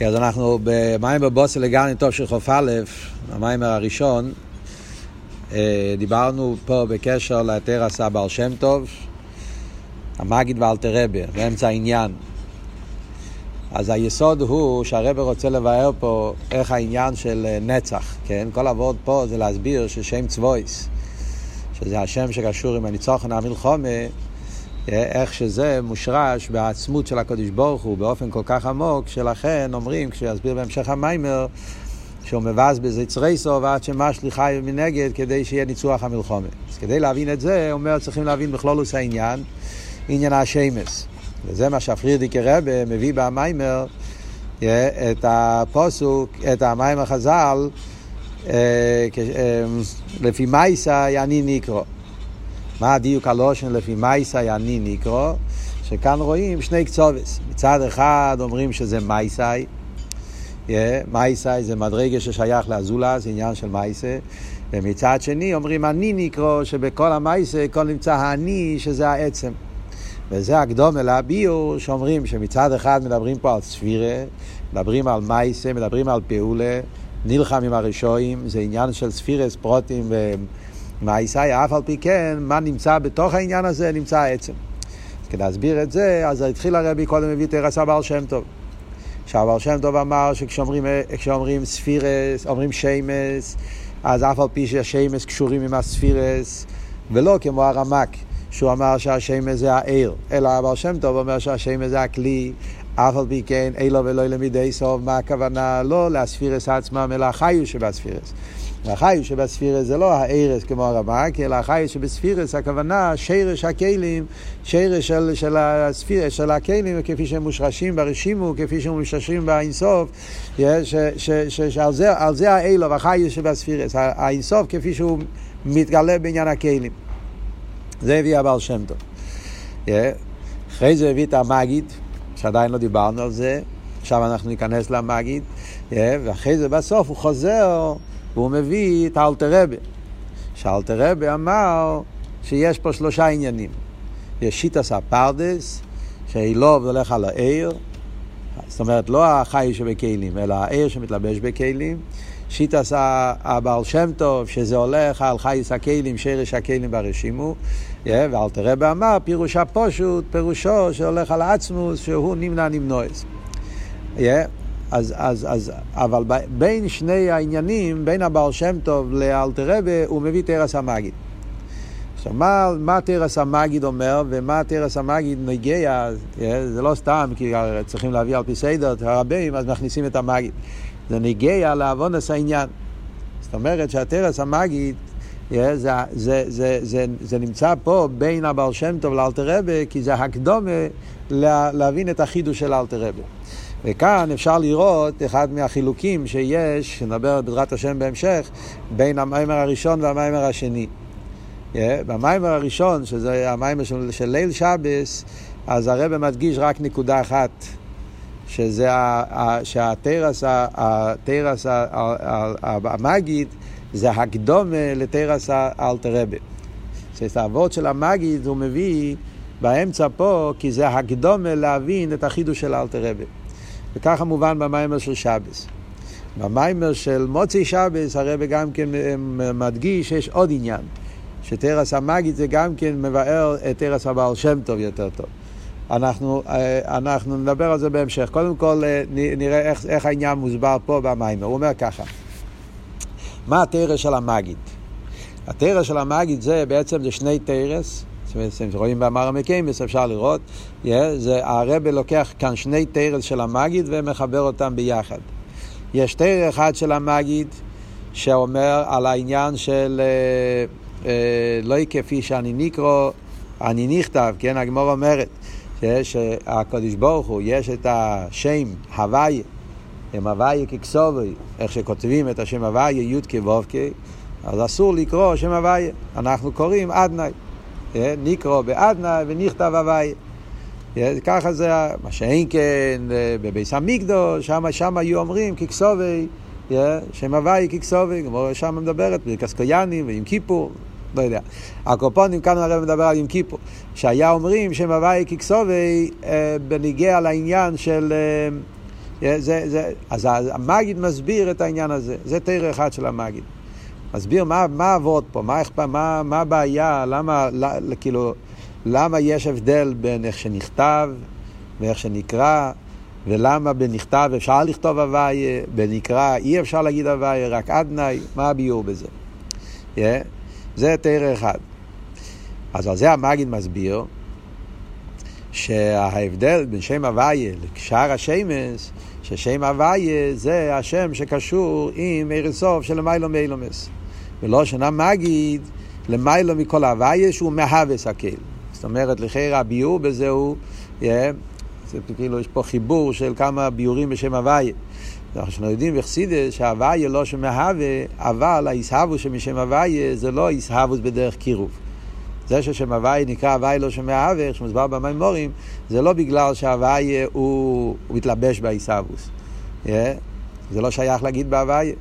אז אנחנו במים בבוסר לגני טוב של חוף א', המיימר הראשון, אה, דיברנו פה בקשר לתר עשה בעל שם טוב, המגיד ואלתרבה, באמצע העניין. אז היסוד הוא שהרבר רוצה לבאר פה איך העניין של אה, נצח, כן? כל עבוד פה זה להסביר ששם צבויס, שזה השם שקשור עם הניצוחן המלחומה, איך שזה מושרש בעצמות של הקדוש ברוך הוא באופן כל כך עמוק, שלכן אומרים, כשיסביר בהמשך המיימר, שהוא מבזבז את צריסו ועד שמשלי חי מנגד כדי שיהיה ניצוח המלחומה. אז כדי להבין את זה, אומר, צריכים להבין בכלולוס העניין, עניין השמס. וזה מה שהפרידיקי רבה מביא במיימר, את הפוסוק, את המיימר חז"ל, לפי מייסה יעני נקרו. מה הדיוק הלושן לפי מייסאי אני נקרו? שכאן רואים שני קצובס. מצד אחד אומרים שזה מייסאי, yeah, מייסאי זה מדרגה ששייך לאזולה, זה עניין של מייסה. ומצד שני אומרים אני נקרו, שבכל המייסה כל נמצא האני, שזה העצם. וזה הקדום אל הביור, שאומרים שמצד אחד מדברים פה על ספירה, מדברים על מייסה, מדברים על פעולה, נלחם עם הרשועים, זה עניין של ספירס, פרוטים ו... מהאיסאי, אף על פי כן, מה נמצא בתוך העניין הזה, נמצא העצם. אז כדי להסביר את זה, אז התחיל הרבי קודם מביא תרס הבעל שם טוב. שהבעל שם טוב אמר שכשאומרים ספירס, אומרים שמס, אז אף על פי שהשמס קשורים עם הספירס, ולא כמו הרמק, שהוא אמר שהשמס זה העיר, אלא הבעל שם טוב אומר שהשמס זה הכלי, אף על פי כן, אילו ולא למידי סוף, מה הכוונה? לא להספירס עצמם, אלא החיו שבספירס. והחיוס שבספירס זה לא הארס כמו הרמק, אלא החיוס שבספירס הכוונה שרש הכלים, שרש של, של הספירס, של הכלים, כפי שהם מושרשים ברשימו, כפי שהם מושרשים באינסוף, שעל זה, זה האלו והחיוס שבספירס, האינסוף כפי שהוא מתגלה בעניין הכלים. זה הביא הבעל שם טוב. אחרי זה הביא את המגיד, שעדיין לא דיברנו על זה, עכשיו אנחנו ניכנס למגיד, ואחרי זה בסוף הוא חוזר והוא מביא את האלתר רבה. שאלתר רבה אמר שיש פה שלושה עניינים. יש שיטס הפרדס, שאילוב הולך על העיר, זאת אומרת לא החי שבכלים, אלא העיר שמתלבש בכלים. שיטס הבעל שם טוב, שזה הולך על חייס הכלים, שרש הכלים ברשימו. ואלתר רבה אמר, פירוש הפושוט, פירושו שהולך על העצמוס, שהוא נמנע נמנועס. אז, אז, אז, אבל בין שני העניינים, בין הבעל שם טוב לאלתרבה, הוא מביא תרס המגיד. עכשיו, מה, מה תרס המגיד אומר, ומה תרס המגיד נגיע, זה לא סתם, כי צריכים להביא על פי סדר את הרבים, אז מכניסים את המגיד. זה נגיע לעוונס העניין. זאת אומרת שהתרס המגיד, זה, זה, זה, זה, זה, זה נמצא פה בין הבעל שם טוב לאלתרבה, כי זה הקדומה להבין את החידוש של אלתרבה. וכאן אפשר לראות אחד מהחילוקים שיש, שנדבר בעזרת השם בהמשך, בין המיימר הראשון והמיימר השני. Yeah, במיימר הראשון, שזה המיימר של, של ליל שבס, אז הרב מדגיש רק נקודה אחת, שזה שהתרס, התרס המגיד, זה הקדומה לתרס האלתרבה. את האבות של המגיד הוא מביא באמצע פה, כי זה הקדומה להבין את החידוש של האלתרבה. וככה מובן במיימר של שבס. במיימר של מוצאי שבס הרב גם כן מדגיש שיש עוד עניין, שתרס המגיד זה גם כן מבאר את תרס הבעל שם טוב יותר טוב. אנחנו, אה, אנחנו נדבר על זה בהמשך. קודם כל אה, נראה איך, איך העניין מוסבר פה במיימר. הוא אומר ככה, מה התרס של המגיד? התרס של המגיד זה בעצם זה שני תרס רואים באמר המקיימס, אפשר לראות, yeah, זה הרבה לוקח כאן שני תרס של המגיד ומחבר אותם ביחד. יש תרס אחד של המגיד שאומר על העניין של אה, אה, לא כפי שאני נקרא, אני נכתב, כן, הגמור אומרת, שהקדוש ברוך הוא, יש את השם הוויה, הם הוויה ככסובי, איך שכותבים את השם הוויה, י' כו' אז אסור לקרוא שם הוויה, אנחנו קוראים אדנאי. נקרו באדנא ונכתב הוואי. ככה זה, מה שאין כן, בביס המקדו, שם, היו אומרים ככסובי, שם הוואי ככסובי, כמו שם מדברת, בקסקויאנים ועם כיפור, לא יודע. הקופונים, כאן הרב מדבר על עם כיפור, שהיה אומרים שם הוואי ככסובי בניגיע לעניין של, זה, זה, אז המגיד מסביר את העניין הזה, זה תרא אחד של המגיד. מסביר מה, מה עבוד פה, מה, מה, מה הבעיה, למה, לא, כאילו, למה יש הבדל בין איך שנכתב ואיך שנקרא, ולמה בנכתב אפשר לכתוב הוויה, בנקרא אי אפשר להגיד הוויה, רק אדנאי, מה הביאור בזה? Yeah, זה תרא אחד. אז על זה המגיד מסביר שההבדל בין שם הוויה לשאר השמש, ששם הוויה זה השם שקשור עם ערב סוף של מיילו מיילומס. ולא שנה מגיד למיילו מכל הוויה שהוא מהווה הקהל. זאת אומרת, לחייר הביור בזה הוא, yeah, זה כאילו יש פה חיבור של כמה ביורים בשם הוויה. אנחנו יודעים בחסידס שההוויה לא שמהווה, אבל ההסהבוס שמשם הוויה זה לא הסהבוס בדרך קירוב. זה ששם הוויה נקרא הוויה לא שמהווה, איך שמוסבר במימורים, זה לא בגלל שההוויה הוא, הוא מתלבש בעיסאוווס. Yeah? זה לא שייך להגיד בהוויה.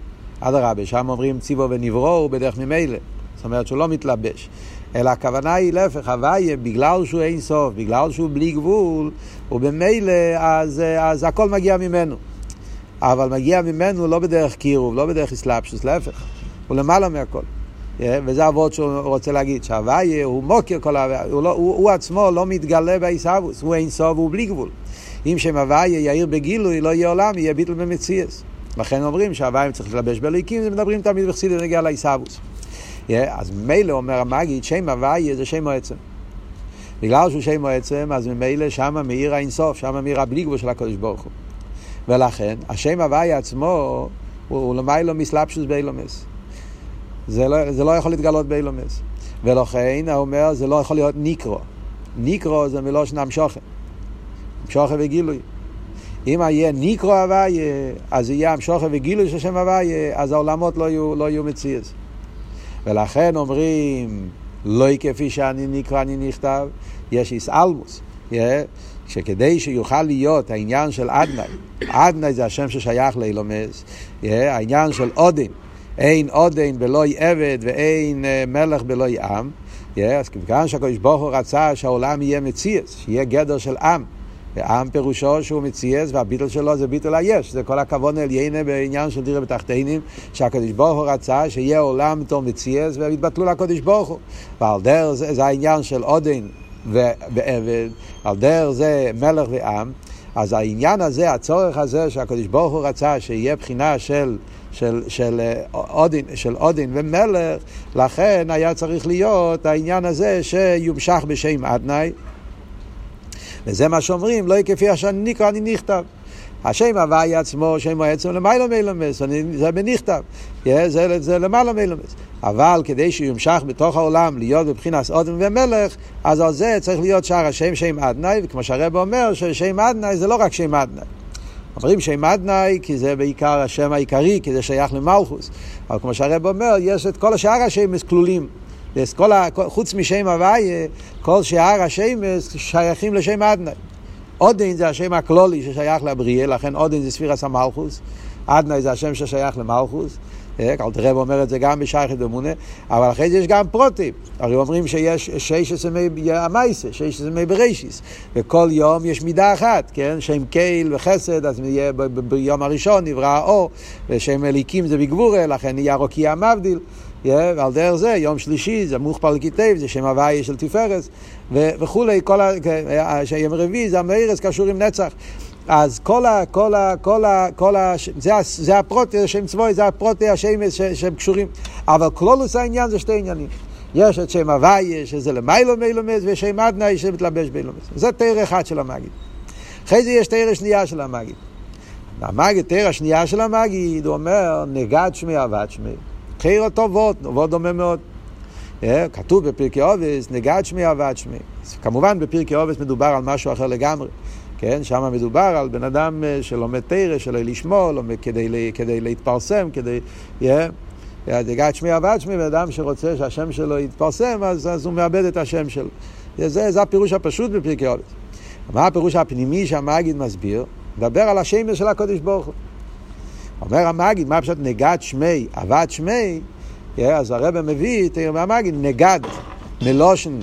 אדרבה, שם אומרים ציבו ונברו הוא בדרך ממילא. זאת אומרת שהוא לא מתלבש. אלא הכוונה היא להפך, הוויה, בגלל שהוא אין סוף, בגלל שהוא בלי גבול, ובמילא אז, אז הכל מגיע ממנו. אבל מגיע ממנו לא בדרך קירוב, לא בדרך אסלאפשוס, להפך. הוא למעלה מהכל. וזה אבות שהוא רוצה להגיד, שהוויה הוא מוקר כל ההוויה, הוא, לא, הוא, הוא עצמו לא מתגלה בעיסאוווס, הוא אין סוף והוא בלי גבול. אם שם הוויה יאיר בגילוי, לא יהיה עולם, יהיה ביטל במציאס. לכן אומרים שהוויה צריך להתלבש זה מדברים תמיד בחסידות נגיע לעיסאוווס. אז מילא אומר המגיד, שם הוויה זה שם העצם. בגלל שהוא שם העצם, אז ממילא שמה מאיר האינסוף, שמה מאיר הבלי גבול של הקדוש ברוך הוא. ולכן, השם הוויה עצמו, הוא, למיילו מסלבשוס באילומס. זה לא, זה לא יכול להתגלות באילומס. ולכן, הוא אומר, זה לא יכול להיות ניקרו. ניקרו זה מלושן המשוכן. המשוכן וגילוי. אם יהיה ניקרו הוויה, אז יהיה המשוכן וגילוי של שם הוויה, אז העולמות לא יהיו, לא יהיו מציאס. ולכן אומרים, לא כפי שאני נקרא, אני נכתב, יש איסאלמוס. Yeah, שכדי שיוכל להיות העניין של אדנאי, אדנאי זה השם ששייך לאילומס, yeah, העניין של אודן, אין אודן בלוי עבד ואין uh, מלך בלוי עם, yeah, אז כיוון שהקדוש ברוך הוא רצה שהעולם יהיה מציאס, שיהיה גדר של עם. ועם פירושו שהוא מציאס והביטל שלו זה ביטל היש, זה כל הכבוד עליינה בעניין של דירה בתחתינים, שהקדוש ברוך הוא רצה שיהיה עולם בתור מציאס והתבטלו לקדוש ברוך הוא. ועל דרך זה, זה העניין של עודן ועבד, על דרך זה מלך ועם. אז העניין הזה, הצורך הזה שהקדוש ברוך הוא רצה שיהיה בחינה של, של, של, עודין, של עודין ומלך, לכן היה צריך להיות העניין הזה שיומשך בשם אדנאי. וזה מה שאומרים, לא כפי שאני נקרא, אני נכתב. השם הוואי עצמו, שם העצם למעלה מילומס, זה בנכתב, זה, זה למעלה מילומס. אבל כדי שהוא ימשך בתוך העולם להיות בבחינת אודם ומלך, אז על זה צריך להיות שער השם שם אדנאי, וכמו שהרב אומר, ששם אדנאי זה לא רק שם אדנאי. אומרים שם אדנאי כי זה בעיקר השם העיקרי, כי זה שייך למלכוס. אבל כמו שהרב אומר, יש את כל השאר השמש כלולים. כל ה... חוץ משם הוויה, כל שאר השמש שייכים לשם אדנאי. עודן זה השם הכלולי ששייך לבריאה, לכן עודן זה ספירס המלכוס. אדנאי זה השם ששייך למלכוס. אלתרעב אומר את זה גם בשייכת במונה, אבל אחרי זה יש גם פרוטים. הרי אומרים שיש שש עשמי המייסה, שש עשמי בראשיס, וכל יום יש מידה אחת, כן? שם קייל וחסד, אז יהיה ביום הראשון נברא האור, ושם אליקים זה בגבורה, לכן נהיה רוקיע המבדיל. ועל דרך זה, יום שלישי זה מוכפל כיתב, זה שם הוויה של תפארס, וכולי, כל ה... יום רביעי זה המאירס קשור עם נצח. אז כל ה... כל ה... כל ה... כל ה... זה, זה הפרוטי, שם צבוי, זה הפרוטי השמש שהם קשורים. אבל כלולוס העניין זה שתי עניינים. יש את שם הוויה, שזה למיילו מילומס, ושם אדנאי שמתלבש באילומס. זה תאר אחד של המגיד. אחרי זה יש תאר שנייה של המגיד. המגיד, תאר השנייה של המגיד, הוא אומר, נגד שמי אבד שמי. חייר טובות, טובות דומה מאוד. כתוב בפרקי אובס, נגד שמי אבד שמי. כמובן בפרקי אובס מדובר על משהו אחר לגמרי. כן, שם מדובר על בן אדם שלומד תרא, שלא לשמור, כדי, כדי להתפרסם, כדי... נגד שמי אבד שמי, בן אדם שרוצה שהשם שלו יתפרסם, אז, אז הוא מאבד את השם שלו. זה, זה הפירוש הפשוט בפרקי אובס. מה הפירוש הפנימי שהמגיד מסביר? מדבר על השמש של הקודש ברוך הוא. אומר המגיד, מה פשוט נגד שמי, עבד שמי, אז הרב מביא, תראה מהמגיד, נגד מלושן,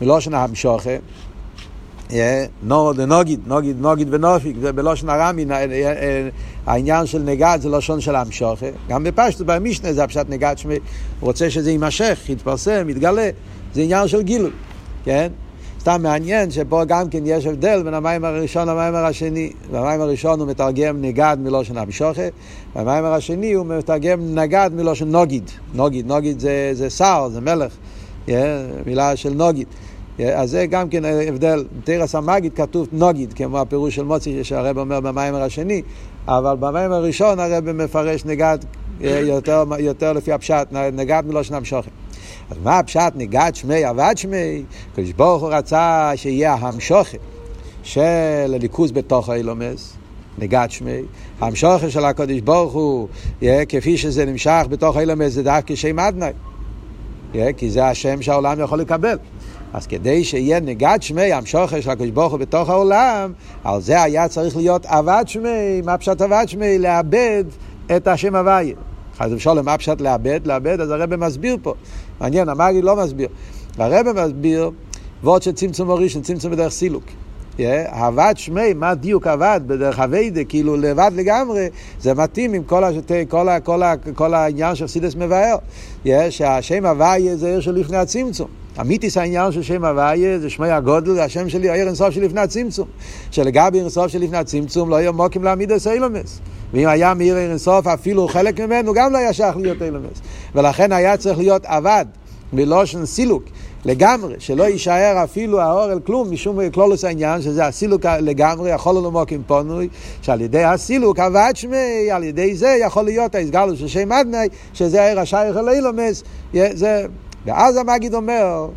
מלושן המשוכה, נורד ונוגיד, נוגיד, נוגיד ונופיק, זה בלושן הרמי, העניין של נגד זה לשון של המשוכה. גם בפשטות, במשנה זה הפשט נגד שמי, הוא רוצה שזה יימשך, יתפרסם, יתגלה, זה עניין של גילוי, כן? סתם מעניין שפה גם כן יש הבדל בין המים הראשון למים השני. במים הראשון הוא מתרגם נגד מלושן המשוכה, במים השני הוא מתרגם נגד מלושן נוגיד. נוגיד, נוגיד זה, שר, זה מלך, yeah, מילה של נוגיד. אז זה גם כן הבדל. בתרס המגיד כתוב נוגיד, כמו הפירוש של מוצי שהרב אומר במים השני, אבל במים הראשון הרב מפרש נגד יותר, יותר לפי הפשט, נגד מלושן המשוכה. אז מה הפשט נגד שמי עבד שמי? הקדוש ברוך הוא רצה שיהיה המשוכת של הליכוז בתוך האילומס, נגד שמי. המשוכת של הקדוש ברוך הוא, יהיה, כפי שזה נמשך בתוך האילומס, זה דווקא שם אדנאי. כי זה השם שהעולם יכול לקבל. אז כדי שיהיה נגד שמי, המשוכר של הקדוש ברוך הוא בתוך העולם, על זה היה צריך להיות עבד שמי, מה פשט עבד שמי? לאבד את השם הוויה. חס ושלום, מה פשט לאבד? לאבד, אז הרב מסביר פה. מעניין, המגיד לא מסביר. הרב מסביר וורד של צמצום הראשון, צמצום בדרך סילוק. הוועד שמי, מה דיוק הוועד בדרך אביידה, כאילו לבד לגמרי, זה מתאים עם כל, השתי, כל, כל, כל העניין של סידס מבאר. שהשם הוויה זה עיר של לפני הצמצום. אמיתיס העניין של שם הוויה זה שמי הגודל, השם שלי, העיר אינסוף של לפני הצמצום. שלגבי אינסוף של לפני הצמצום לא יהיה מוקים להעמיד את אילומס. ואם היה מעיר אינסוף אפילו חלק ממנו גם לא היה שייך להיות אילומס. ולכן היה צריך להיות עבד, מלושן סילוק. לגמרי, שלא יישאר אפילו האור אל כלום, משום כלולוס העניין, שזה הסילוק לגמרי, יכול לנו מוקים פונוי, שעל ידי הסילוק, עבד שמי, על ידי זה יכול להיות ההסגלות של שם אדני, שזה העיר השייך אל אילומס, זה... ואז המגיד אומר,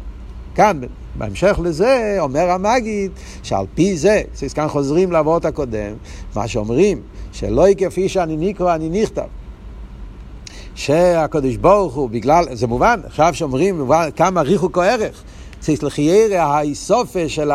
כאן, בהמשך לזה, אומר המגיד, שעל פי זה, כאן חוזרים לאבות הקודם, מה שאומרים, שלא כפי שאני נקרא, אני נכתב. שהקדוש ברוך הוא, בגלל, זה מובן, עכשיו שאומרים מובן, כמה ריחוק או ערך, צריך האיסופה של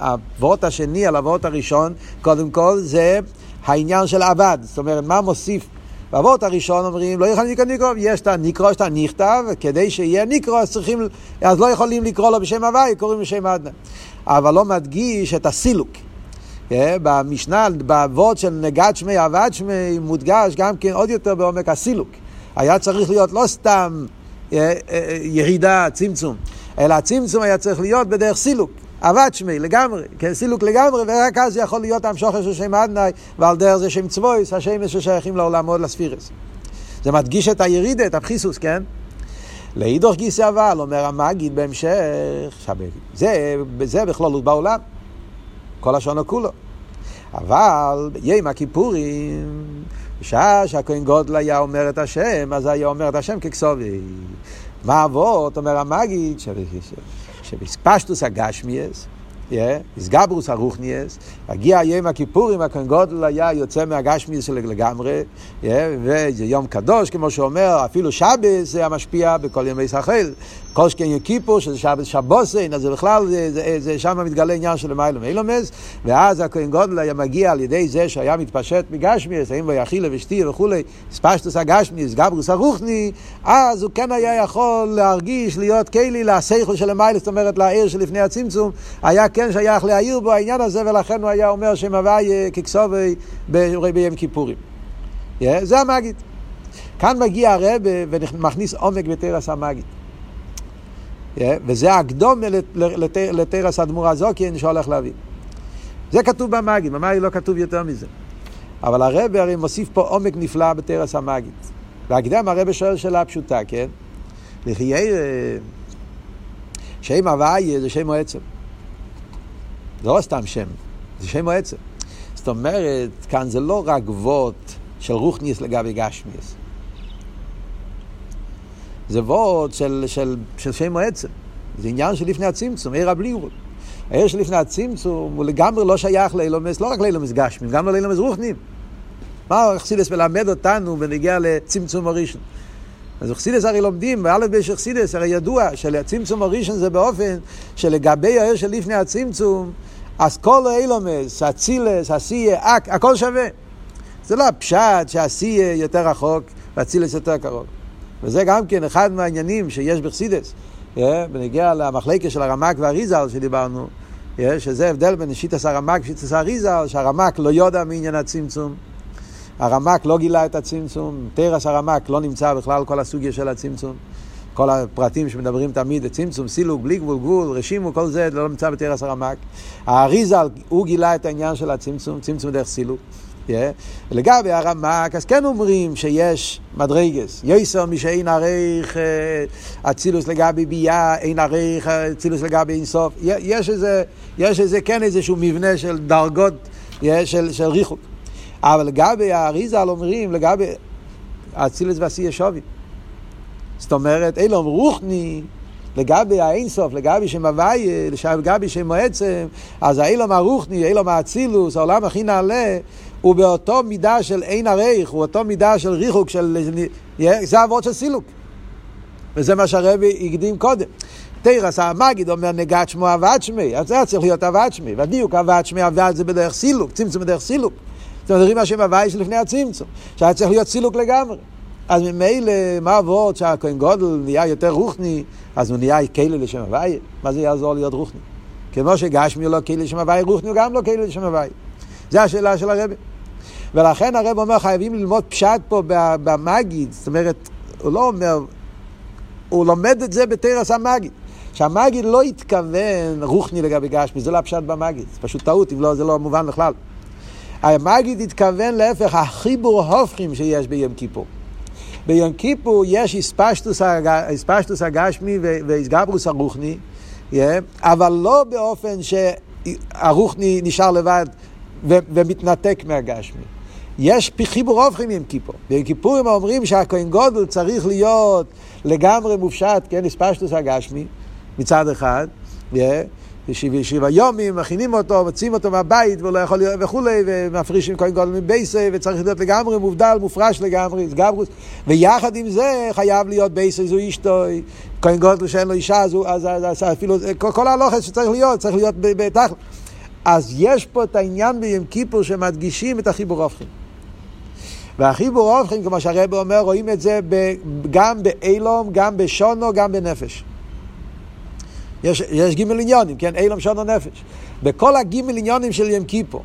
הוורט השני על הוורט הראשון, קודם כל זה העניין של עבד, זאת אומרת, מה מוסיף? באבות הראשון אומרים, לא יכול לקרוא ניקרו, יש את הניקרו, את הנכתב, כדי שיהיה ניקרו, אז צריכים, אז לא יכולים לקרוא לו בשם הוואי, קוראים בשם אדנה. אבל לא מדגיש את הסילוק. במשנה, באבות של נגד שמי עבד שמי, מודגש גם כן עוד יותר בעומק הסילוק. היה צריך להיות לא סתם ירידה, צמצום, אלא הצמצום היה צריך להיות בדרך סילוק. עבד שמי לגמרי, כן, סילוק לגמרי, ורק אז יכול להיות המשוכר של שם אדנאי, ועל דרך זה שם צבויס, השם ששייכים לעולמות לספירס. זה מדגיש את הירידה, את הבחיסוס, כן? לאידוך גיסא אבל, אומר המגיד בהמשך, זה, זה בכללות בעולם. כל השונו כולו. אבל יום הכיפורים, בשעה שהכהן גודל היה אומר את השם, אז היה אומר את השם ככסובי. מה אבות, אומר המגיד, שבספשטוס הגשמיאס, איסגברוס הרוחניאס, הגיע יום הכיפורים, הכהן גודל היה יוצא מהגשמיאס לגמרי, וזה יום קדוש, כמו שאומר, אפילו שבס היה משפיע בכל ימי שחל. כל שכן יום כיפור, שזה שבס שבוסן, אז זה בכלל, זה, זה, זה שם מתגלה עניין של מיילום אילומס, ואז הכהן גודל היה מגיע על ידי זה שהיה מתפשט מגשמיאס, האם ויאכילה ושתייה וכולי, ספשטוס הגשמיאס, גברוס הרוחני, אז הוא כן היה יכול להרגיש, להיות כלי לסייכל של המיילס, זאת אומרת לעיר שלפני הצמצום, היה כן שייך להעיר בו העניין הזה, ולכן הוא היה אומר שם הוואי ככסובי ביום כיפורים. Yeah, זה המגיד. כאן מגיע הרב ומכניס עומק בתרס המגיד. Yeah, וזה הקדום לתרס אדמו"ר הזוקין שהולך להביא. זה כתוב במגיד, במגיד לא כתוב יותר מזה. אבל הרב הרי מוסיף פה עומק נפלא בתרס המגיד. והקדם הרב שואל שאלה פשוטה, כן? לחיי שם הוואי זה שם העצם. זה לא סתם שם, זה שם העצם. זאת אומרת, כאן זה לא רק ווט של רוחניס לגבי גשמיס. זה ווט של, של, של שם העצם. זה עניין של לפני הצמצום, עיר הבלירות. העיר לפני הצמצום הוא לגמרי לא שייך לאילומס, לא רק לאילומס גשמים, גם לא לאילומס רוחנים. מה אכסידס מלמד אותנו בנגיע לצמצום הראשון? אז אכסידס הרי לומדים, באלף ביש אכסידס הרי ידוע שלצמצום הראשון זה באופן שלגבי העיר של לפני הצמצום אז כל האילומס, אצילס, אסיה, אק, הכל שווה. זה לא הפשט שאסיה יותר רחוק ואצילס יותר קרוב. וזה גם כן אחד מהעניינים שיש בחסידס, בנגיע למחלקה של הרמק והריזל שדיברנו, שזה הבדל בין שיטס הרמק ושיטס האריזה, שהרמק לא יודע מעניין הצמצום. הרמק לא גילה את הצמצום, תרס הרמק לא נמצא בכלל כל הסוגיה של הצמצום. כל הפרטים שמדברים תמיד, צמצום, סילוק, בלי גבול, גבול, רשימו, כל זה לא נמצא בתרס הרמק. האריזה, הוא גילה את העניין של הצמצום, צמצום דרך סילוק. Yeah. לגבי הרמק, אז כן אומרים שיש מדרגס. יסר מי שאין עריך אצילוס לגבי ביאה, אין עריך אצילוס לגבי אינסוף. יש איזה, יש איזה, כן איזשהו מבנה של דרגות, של, של ריחוק. אבל לגבי האריזה אומרים, לגבי אצילוס ועשייה שווי. זאת אומרת, אילום רוחני, לגבי האינסוף, לגבי שם הוויה, לגבי שם עצם, אז האילום הרוחני, אילום האצילוס, העולם הכי נעלה, הוא באותו מידה של אין הריך, הוא אותו מידה של ריחוק, של... זה אבות של סילוק. וזה מה שהרבי הקדים קודם. תרס המגיד אומר נגד שמו אבד שמי, אז זה צריך להיות אבד שמי, והדיוק אבד שמי אבד זה בדרך סילוק, צמצום בדרך סילוק. זאת אומרת, מה שם הוויה שלפני הצמצום, שהיה צריך להיות סילוק לגמרי. אז ממילא, מה עבוד שהכהן גודל נהיה יותר רוחני, אז הוא נהיה כלא לשם הוויה? מה זה יעזור להיות רוחני? כמו שגשמי הוא לא כלא לשם הוויה, רוחני הוא גם לא כלא לשם הוויה. זו השאלה של הרבי. ולכן הרב אומר, חייבים ללמוד פשט פה במגיד, זאת אומרת, הוא לא אומר, הוא לומד את זה בתרס המגיד. שהמגיד לא התכוון רוחני לגבי גשמי, זה לא הפשט במגיד, זה פשוט טעות, אם לא, זה לא מובן בכלל. המגיד התכוון להפך, החיבור הופכים שיש ביום כיפור. ביום כיפור יש הספשטוס הגשמי והסגברוס הרוחני, אבל לא באופן שהרוחני נשאר לבד ומתנתק מהגשמי. יש חיבור הופכים עם כיפור. ביום כיפור הם אומרים שהכהן גודל צריך להיות לגמרי מופשט, כן, הספשטוס הגשמי, מצד אחד, שבעה יומים, מכינים אותו, מוציאים אותו מהבית, והוא לא יכול להיות וכולי, ומפרישים כהן גודל מבייסי, וצריך להיות לגמרי מובדל, מופרש לגמרי, סגברוס, ויחד עם זה חייב להיות בייסי זו אשתוי, כהן גודל שאין לו אישה, אז, אז, אז, אפילו, כל, כל ההלוכת שצריך להיות, צריך להיות בתכל'ס. אז יש פה את העניין ביום כיפור שמדגישים את החיבור הופכים. והחיבור הופכים, כמו שהרב אומר, רואים את זה גם באילום, גם בשונו, גם בנפש. יש, יש גימל עניונים, כן? אילום, שונו, נפש. בכל הגימל עניונים של יום כיפור,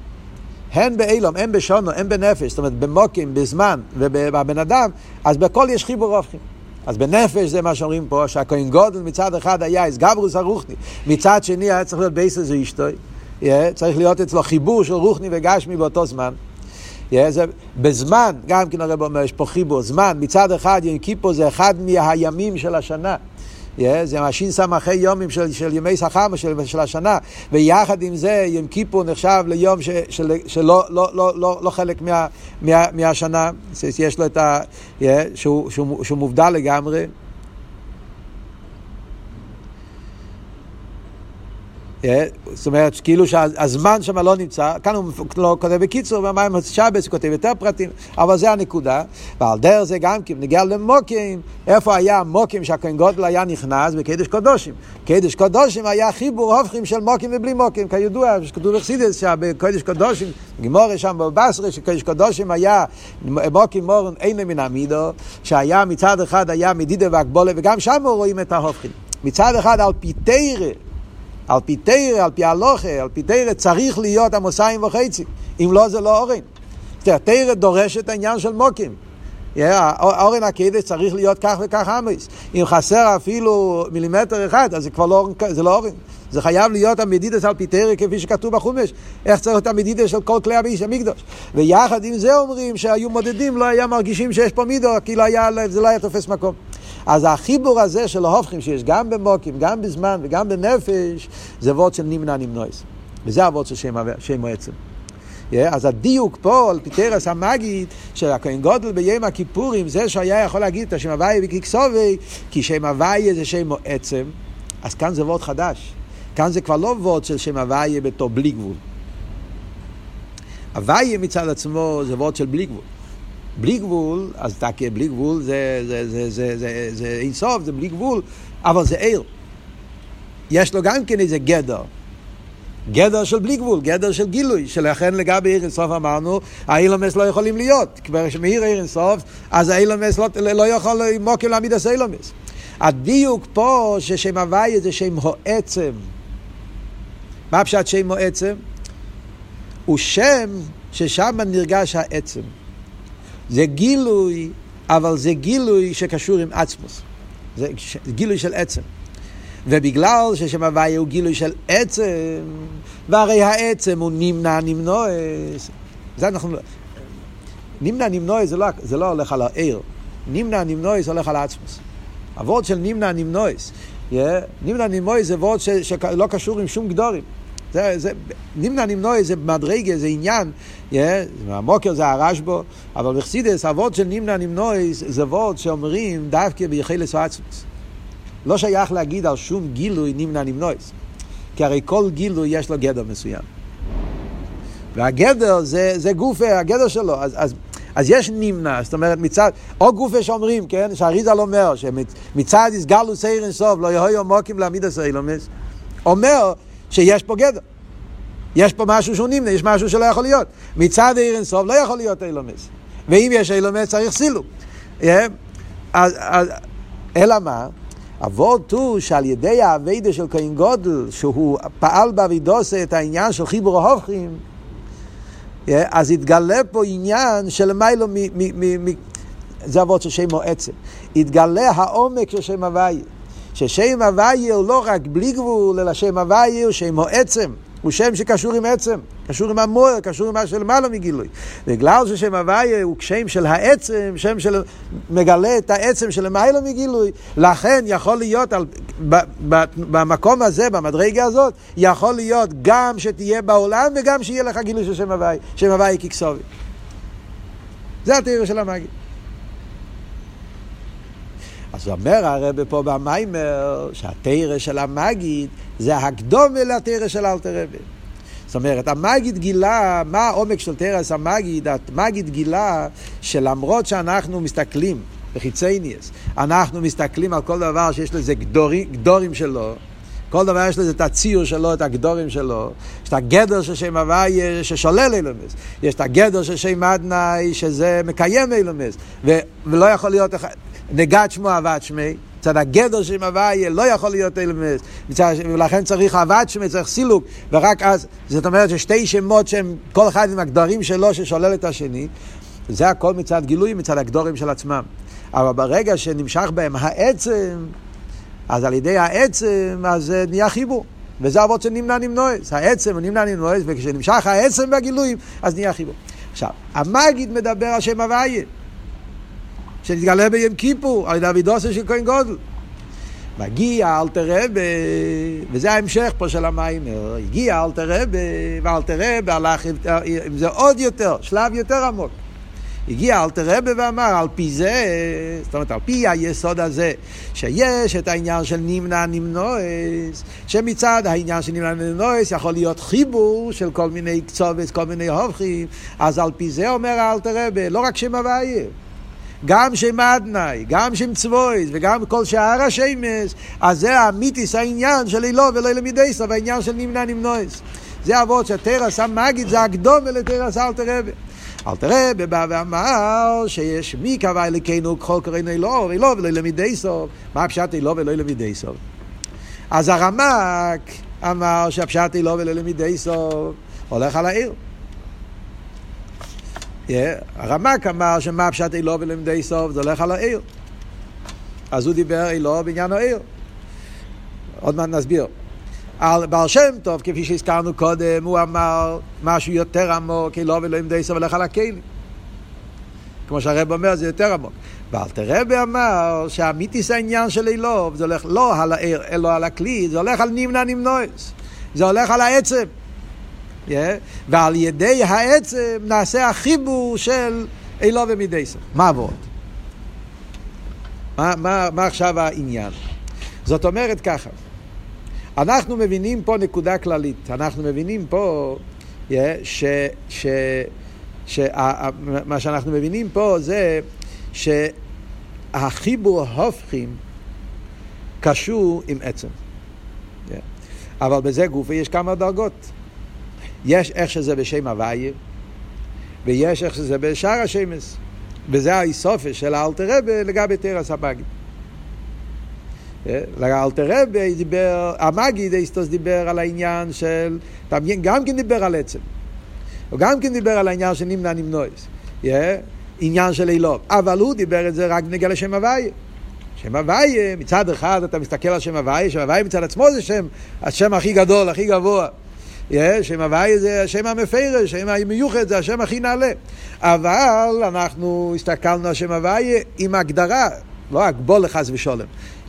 הן באילום, הן בשונו, הן בנפש, זאת אומרת במוקים, בזמן ובבן אדם, אז בכל יש חיבור הופכים. אז בנפש זה מה שאומרים פה, שהכהן גודל מצד אחד היה אסגברוס הרוחני, מצד שני היה צריך להיות בייסס זה אשתוי, צריך להיות אצלו חיבור של רוחני וגשמי באותו זמן. זה, בזמן, גם כן הרב אומר, יש פה חיבור, זמן, מצד אחד יום כיפור זה אחד מהימים של השנה. זה משין סמכי יומים של, של ימי שכר של, של השנה, ויחד עם זה יום כיפור נחשב ליום ש, של, שלא לא, לא, לא, לא חלק מה, מה, מהשנה, יש לו את ה... שהוא, שהוא, שהוא מובדל לגמרי. זאת אומרת, כאילו שהזמן שם לא נמצא, כאן הוא לא כותב בקיצור, במים שבס הוא כותב יותר פרטים, אבל זה הנקודה, ועל דרך זה גם כן נגיע למוקים, איפה היה המוקים שהכהן גודל היה נכנס? בקדש קודושים. קדש קודושים היה חיבור הופכים של מוקים ובלי מוקים, כידוע, שכתוב בחסידס שבקדש קודושים, גימורי שם בבשרי, שקדש קודושים היה מוקים מורן אין מן המידו, שהיה מצד אחד היה מדידה והגבולה, וגם שם רואים את ההופכים. מצד אחד על פי תרא, על פי תרא, על פי הלוכה, על פי תרא צריך להיות המוסיים וחצי. אם לא, זה לא אורן. תרא דורש את העניין של מוקים. אורן הקדש צריך להיות כך וכך אמס. אם חסר אפילו מילימטר אחד, אז זה כבר לא, זה לא ארון. זה חייב להיות המדידות על פי תורה כפי שכתוב בחומש. איך צריך להיות המדידות של כל כלי הבית המקדש. ויחד עם זה אומרים שהיו מודדים, לא היה מרגישים שיש פה מידה, כי לא היה, זה לא היה תופס מקום. אז החיבור הזה של ההפכים שיש גם במקום, גם בזמן וגם בנפש, זה וורד של נמנע הנמנעות. וזה הוורד של שם, שם העצם. Yeah, אז הדיוק פה על פי תורת המגיד של הכהן גודל ביום הכיפורים זה שהיה יכול להגיד את השם הוויה וקיקסובי כי שם הוויה זה שם עצם אז כאן זה וורד חדש כאן זה כבר לא וורד של שם הוויה בתור בלי גבול הוויה מצד עצמו זה וורד של בלי גבול בלי גבול, אז תקה בלי גבול זה, זה, זה, זה, זה, זה אין סוף, זה בלי גבול, אבל זה עיר. יש לו גם כן איזה גדר. גדר של בלי גבול, גדר של גילוי, שלכן לגבי עיר אינסוף אמרנו, האילומס לא יכולים להיות. כבר שמעיר עיר אינסוף, אז האילומס לא, לא יכול מוקם להעמיד את האילומס. הדיוק פה ששם הוויה זה שם העצם. מה פשט שם או עצם? הוא שם ששם נרגש העצם. זה גילוי, אבל זה גילוי שקשור עם עצמוס. זה גילוי של עצם. ובגלל ששם הוויה הוא גילוי של עצם, והרי העצם הוא נמנע נמנועס. זה אנחנו... נמנע נמנועס זה, לא, זה לא הולך על העיר. נמנע נמנועס הולך על עצמוס. הוורד של נמנע נמנועס. Yeah, נמנע נמנועס זה וורד שלא קשור עם שום גדורים. זה, זה, נמנע נמנועס זה מדרגה, זה עניין. Yeah, המוקר זה הרשבו, אבל בחסידס, הוורד של נמנע נמנועס זה וורד שאומרים דווקא ביחלס או עצמוס. לא שייך להגיד על שום גילוי נמנע נמנועס. כי הרי כל גילוי יש לו גדר מסוים. והגדר זה, זה גופה, הגדר שלו. אז, אז, אז יש נמנע, זאת אומרת מצד, או גופה שאומרים, כן, שהריזל אומר, שמצד יסגלו סיירן סוף, לא יהיו מוקים להעמיד הסיילומס, אומר שיש פה גדר. יש פה משהו שהוא נמנע, יש משהו שלא יכול להיות. מצד אירן סוף לא יכול להיות אילומס. ואם יש אילומס צריך סילוק. Yeah. אז, אלא מה? אבות הוא שעל ידי האביידה של כהן גודל, שהוא פעל באבידוסה את העניין של חיבור ההופכים, אז התגלה פה עניין של מיילו, זה אבות של שם עצם, התגלה העומק של שם הוויה, ששם הוויה הוא לא רק בלי גבול, אלא שם הוויה הוא שם עצם. הוא שם שקשור עם עצם, קשור עם המוער, קשור עם מה שלמעלה מגילוי. בגלל ששם הוויה הוא שם של העצם, שם של מגלה את העצם של למעלה מגילוי, לכן יכול להיות על, ב, ב, במקום הזה, במדרגה הזאת, יכול להיות גם שתהיה בעולם וגם שיהיה לך גילוי של שם הוויה, שם הוויה ככסובי. זה התיאור של המגיד. אז אומר הרב פה במיימר שהתרא של המגיד זה הקדומה לתרא של אלתר רבי. זאת אומרת, המגיד גילה, מה העומק של תרס המגיד? המגיד גילה שלמרות שאנחנו מסתכלים בחיצי ניאס, אנחנו מסתכלים על כל דבר שיש לזה גדורים, גדורים שלו, כל דבר יש לזה את הציור שלו, את הגדורים שלו. יש את הגדר של שם הוויה ששולל אילומס. יש את הגדר של שם אדנאי שזה מקיים אילומס. ולא יכול להיות נגד שמו עבד שמי. מצד הגדר של הוויה לא יכול להיות אלמס, ולכן צריך אהבת שמי, צריך סילוק, ורק אז, זאת אומרת ששתי שמות שהם כל אחד עם הגדרים שלו ששולל את השני, זה הכל מצד גילוי, מצד הגדורים של עצמם. אבל ברגע שנמשך בהם העצם, אז על ידי העצם, אז נהיה חיבור. וזה אבות של נמנע נמנועס. העצם הוא נמנע נמנועס, וכשנמשך העצם והגילויים, אז נהיה חיבור. עכשיו, המגיד מדבר על שם הוויה. שנתגלה ביום כיפור על ידי אבידוסה של כהן גודל. מגיע אלתר רבה, וזה ההמשך פה של המים, הגיע אלתר רבה, ואלתר רבה הלך עם זה עוד יותר, שלב יותר עמוק. הגיע אלתר רבה ואמר, על פי זה, זאת אומרת, על פי היסוד הזה, שיש את העניין של נמנע נמנועס, שמצד העניין של נמנע נמנועס יכול להיות חיבור של כל מיני קצובס, כל מיני הופכים, אז על פי זה אומר אלתר רבה, לא רק שם הוויה. גם שם אדנאי, גם שם צבויס וגם כל שאר השמש, אז זה האמיתיס העניין של אילו ולא למידי סוף, העניין של נמנע נמנועס. זה אבות שהתרס המגיד זה הקדום ולתרס אלתר רבי. אלתר רבי בא ואמר שיש מי קבע אלוקינו ככל קראינו אילו ואילו ולא למידי סוף. מה הפשט אילו ולא למידי סוף? אז הרמק אמר שהפשט אילו ולא למידי סוף הולך על העיר. הרמק אמר שמה פשט אילו ולמדי סוף, זה הולך על העיר. אז הוא דיבר אילו בעניין העיר. עוד מעט נסביר. על בעל שם טוב, כפי שהזכרנו קודם, הוא אמר משהו יותר עמוק, אילו ולמדי סוף הולך על הכלים. כמו שהרב אומר, זה יותר עמוק. ואלתר רבי אמר שהמיתיס העניין של אילוב, זה הולך לא על העיר, אלא על הכלי, זה הולך על נמנע נמנועס. זה הולך על העצם. Yeah, ועל ידי העצם נעשה החיבור של אילו ומידייסר. מה עבוד? מה, מה, מה עכשיו העניין? זאת אומרת ככה, אנחנו מבינים פה נקודה כללית, אנחנו מבינים פה yeah, ש, ש, מה שאנחנו מבינים פה זה שהחיבור הופכים קשור עם עצם. Yeah. אבל בזה גופה יש כמה דרגות. יש איך שזה בשם הוויה, ויש איך שזה בשאר השמס. וזה האיסופה של האלתר רבה לגבי תרס המגיד. אלתר רבי דיבר, המגיד איסטוס דיבר על העניין של, גם כן דיבר על עצם. הוא גם כן דיבר על העניין של נמנע נמנועס. עניין של אילוב. אבל הוא דיבר את זה רק בנגיע לשם הוויה. שם הוויה, מצד אחד אתה מסתכל על שם הוויה, שם הוויה מצד עצמו זה שם, השם הכי גדול, הכי גבוה. שם הוויה זה השם המפרש, שם המיוחד זה השם הכי נעלה. אבל אנחנו הסתכלנו על שם הוויה עם הגדרה, לא הגבולה חס ושולם.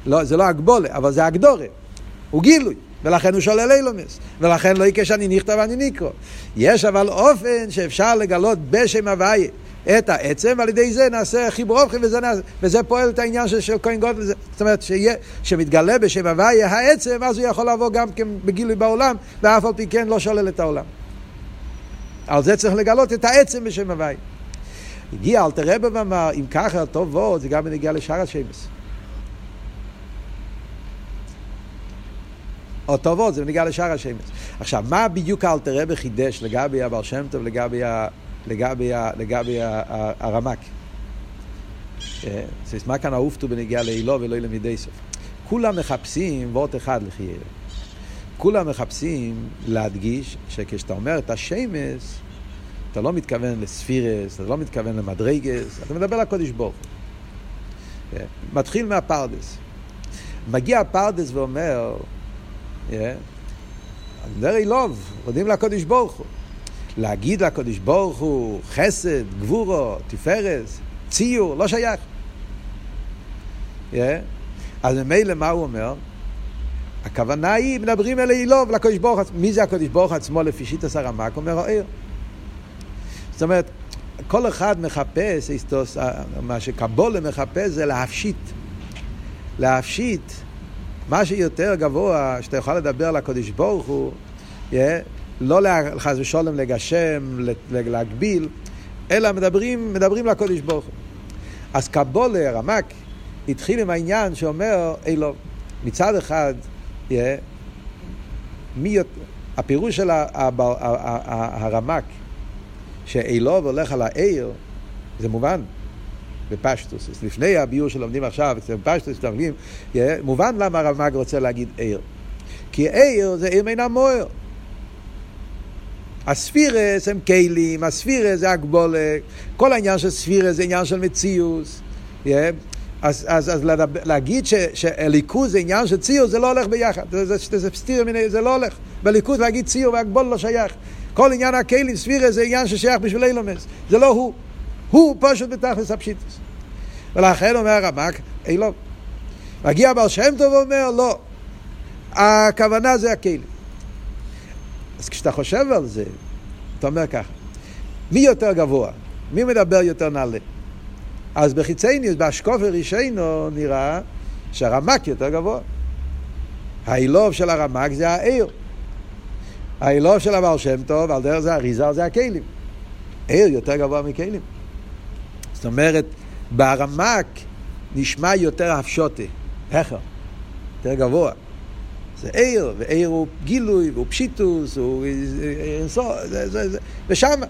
לא, זה לא הגבולה, אבל זה הגדורה. הוא גילוי. ולכן הוא שולל אילומס, ולכן לא יקש אני נכתב ואני נקרא. יש אבל אופן שאפשר לגלות בשם הוויה את העצם, ועל ידי זה נעשה חיבור אופכי, וזה, נעשה, וזה פועל את העניין של, של כהן גודל. זאת אומרת, שיה, שמתגלה בשם הוויה העצם, אז הוא יכול לבוא גם כן בגילוי בעולם, ואף על פי כן לא שולל את העולם. על זה צריך לגלות את העצם בשם הוויה. הגיע אלתר רבי ואמר, אם ככה טוב ועוד, זה גם נגיע לשאר השמש. או טובות, זה נגיע לשאר השמש. עכשיו, מה בדיוק אלתר רבי חידש לגבי הבעל שם טוב, לגבי לגבי, לגבי הרמק. אה, מה כאן האופטו בנגיעה לאילו ולא למידי סוף? כולם מחפשים וורט אחד לחיירה. כולם מחפשים להדגיש שכשאתה אומר את השמש, אתה לא מתכוון לספירס, אתה לא מתכוון למדרגס, אתה מדבר לקודש ברוך אה, מתחיל מהפרדס. מגיע הפרדס ואומר, אה, מדבר אילוב, מודים לקודש ברוך הוא. להגיד לקדוש ברוך הוא חסד, גבורו, תפארת, ציור, לא שייך. Yeah. אז ממילא מה הוא אומר? הכוונה היא, מדברים אל אילוב, לקדוש ברוך הוא, מי זה הקדוש ברוך עצמו לפי שיטס הרמק? אומר העיר. זאת אומרת, כל אחד מחפש, מה שקבולה מחפש זה להפשיט. להפשיט מה שיותר גבוה, שאתה יכול לדבר על הקדוש ברוך הוא, yeah, לא חס ושלום לגשם, להגביל, אלא מדברים, מדברים לקודש ברוך הוא. אז קבולה, רמק, התחיל עם העניין שאומר, אילו, מצד אחד, yeah, מי, הפירוש של הרמק, שאילוב הולך על העיר, זה מובן, בפשטוס. לפני הביור שלומדים עכשיו, בפשטוס, מובן למה הרמק רוצה להגיד עיר. כי עיר זה עיר מן המוער. הספירס הם כלים, הספירס זה הגבולה, כל העניין של ספירס זה עניין של מציאוס. Yeah. אז, אז, אז להגיד שהליכוז זה עניין של ציור, זה לא הולך ביחד. זה, זה, זה, זה סתיר, זה לא הולך. בליכוז להגיד ציור והגבול לא שייך. כל עניין הכלים, ספירס, זה עניין ששייך בשביל אילומס. זה לא הוא. הוא פשוט בתכלס הפשיטוס. ולכן אומר הרמק, אילו. מגיע בעל שם טוב ואומר, לא. הכוונה זה הכלים. אז כשאתה חושב על זה, אתה אומר ככה, מי יותר גבוה? מי מדבר יותר נעלה? אז בחיצייניוס, באשקופר רישיינו, נראה שהרמק יותר גבוה. האילוב של הרמק זה העיר. האילוב של הבעל שם טוב, על דרך זה אריזה, זה הכלים. עיר יותר גבוה מכלים. זאת אומרת, ברמק נשמע יותר הפשוטה, הכר, יותר גבוה. זה עיר, ועיר הוא גילוי, והוא פשיטוס, הוא אינסוף, ושם.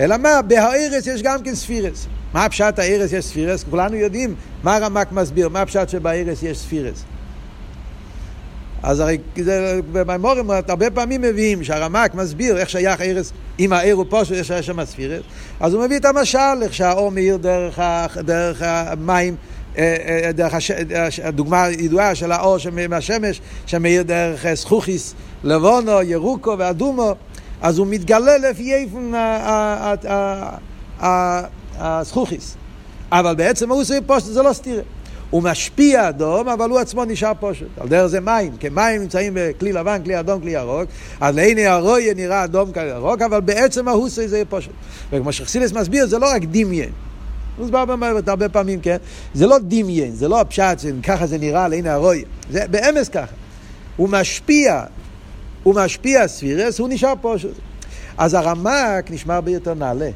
אלא מה, בהארץ יש גם כן ספירס. מה הפשט הארץ יש ספירס? כולנו יודעים מה הרמק מסביר, מה הפשט שבארץ יש ספירס. אז הרי במימורים הרבה פעמים מביאים שהרמק מסביר איך שייך ארץ, אם העיר הוא פה שיש שם ספירס, אז הוא מביא את המשל, איך שהאור מאיר דרך, דרך המים אה, אה, דרך הש... הדוגמה הידועה של האור מהשמש שמאיר דרך זכוכיס, לבונו, ירוקו ואדומו, אז הוא מתגלה לפי איפן הזכוכיס. אבל בעצם הוא עושה פושט זה לא סתירה. הוא משפיע אדום, אבל הוא עצמו נשאר פושט. על דרך זה מים, כי מים נמצאים בכלי לבן, כלי אדום, כלי ירוק, אז לעיני הרויה נראה אדום כלי ירוק, אבל בעצם ההוסי זה פושט. וכמו שחסילס מסביר, זה לא רק דמיין. מוסבר במערכת הרבה פעמים, כן? זה לא דמיין, זה לא הפשט, ככה זה נראה לעין הרוי. זה באמס ככה. הוא משפיע, הוא משפיע ספירס, הוא נשאר פה. אז הרמק נשמע הרבה יותר נעלה.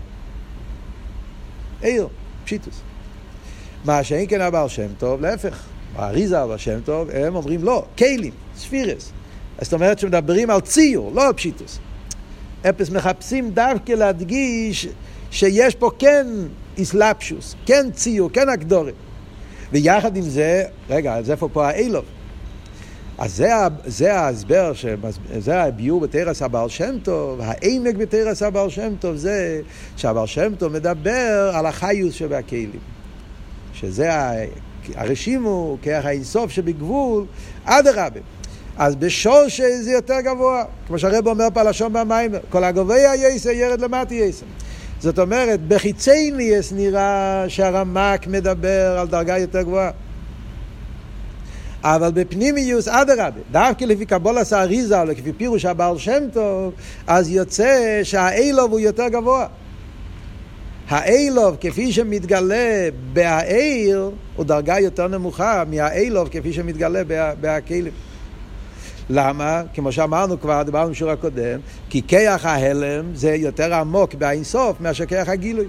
עיר, פשיטוס. מה שאין כן הבעל שם טוב, להפך. האריזה הבעל שם טוב, הם אומרים לא, כלים, ספירס. זאת אומרת שמדברים על ציור, לא על פשיטוס. אפס מחפשים דווקא להדגיש שיש פה כן איסלפשוס, כן ציור, כן אקדורים. ויחד עם זה, רגע, אז איפה פה האילוב? אז זה, זה ההסבר, זה הביור בתרס הבעל שם טוב, העמק בתרס הבעל שם טוב זה שהבעל שם טוב מדבר על החיוס שבכלים. שזה הרשימו, כרך האינסוף שבגבול, אדרבה. אז בשורש זה יותר גבוה, כמו שהרב אומר פה לשון במים, כל הגבוה יסר ירד למטה יסר. זאת אומרת, בחיצי ניאס נראה שהרמק מדבר על דרגה יותר גבוהה. אבל בפנימיוס אדרבה, דווקא לפי קבולת האריזה, או לפי פירוש הבעל שם טוב, אז יוצא שהאילוב הוא יותר גבוה. האילוב כפי שמתגלה בהעיר הוא דרגה יותר נמוכה מהאילוב כפי שמתגלה בהכלים. למה? כמו שאמרנו כבר, דיברנו בשיעור הקודם, כי כיח ההלם זה יותר עמוק באינסוף מאשר כיח הגילוי.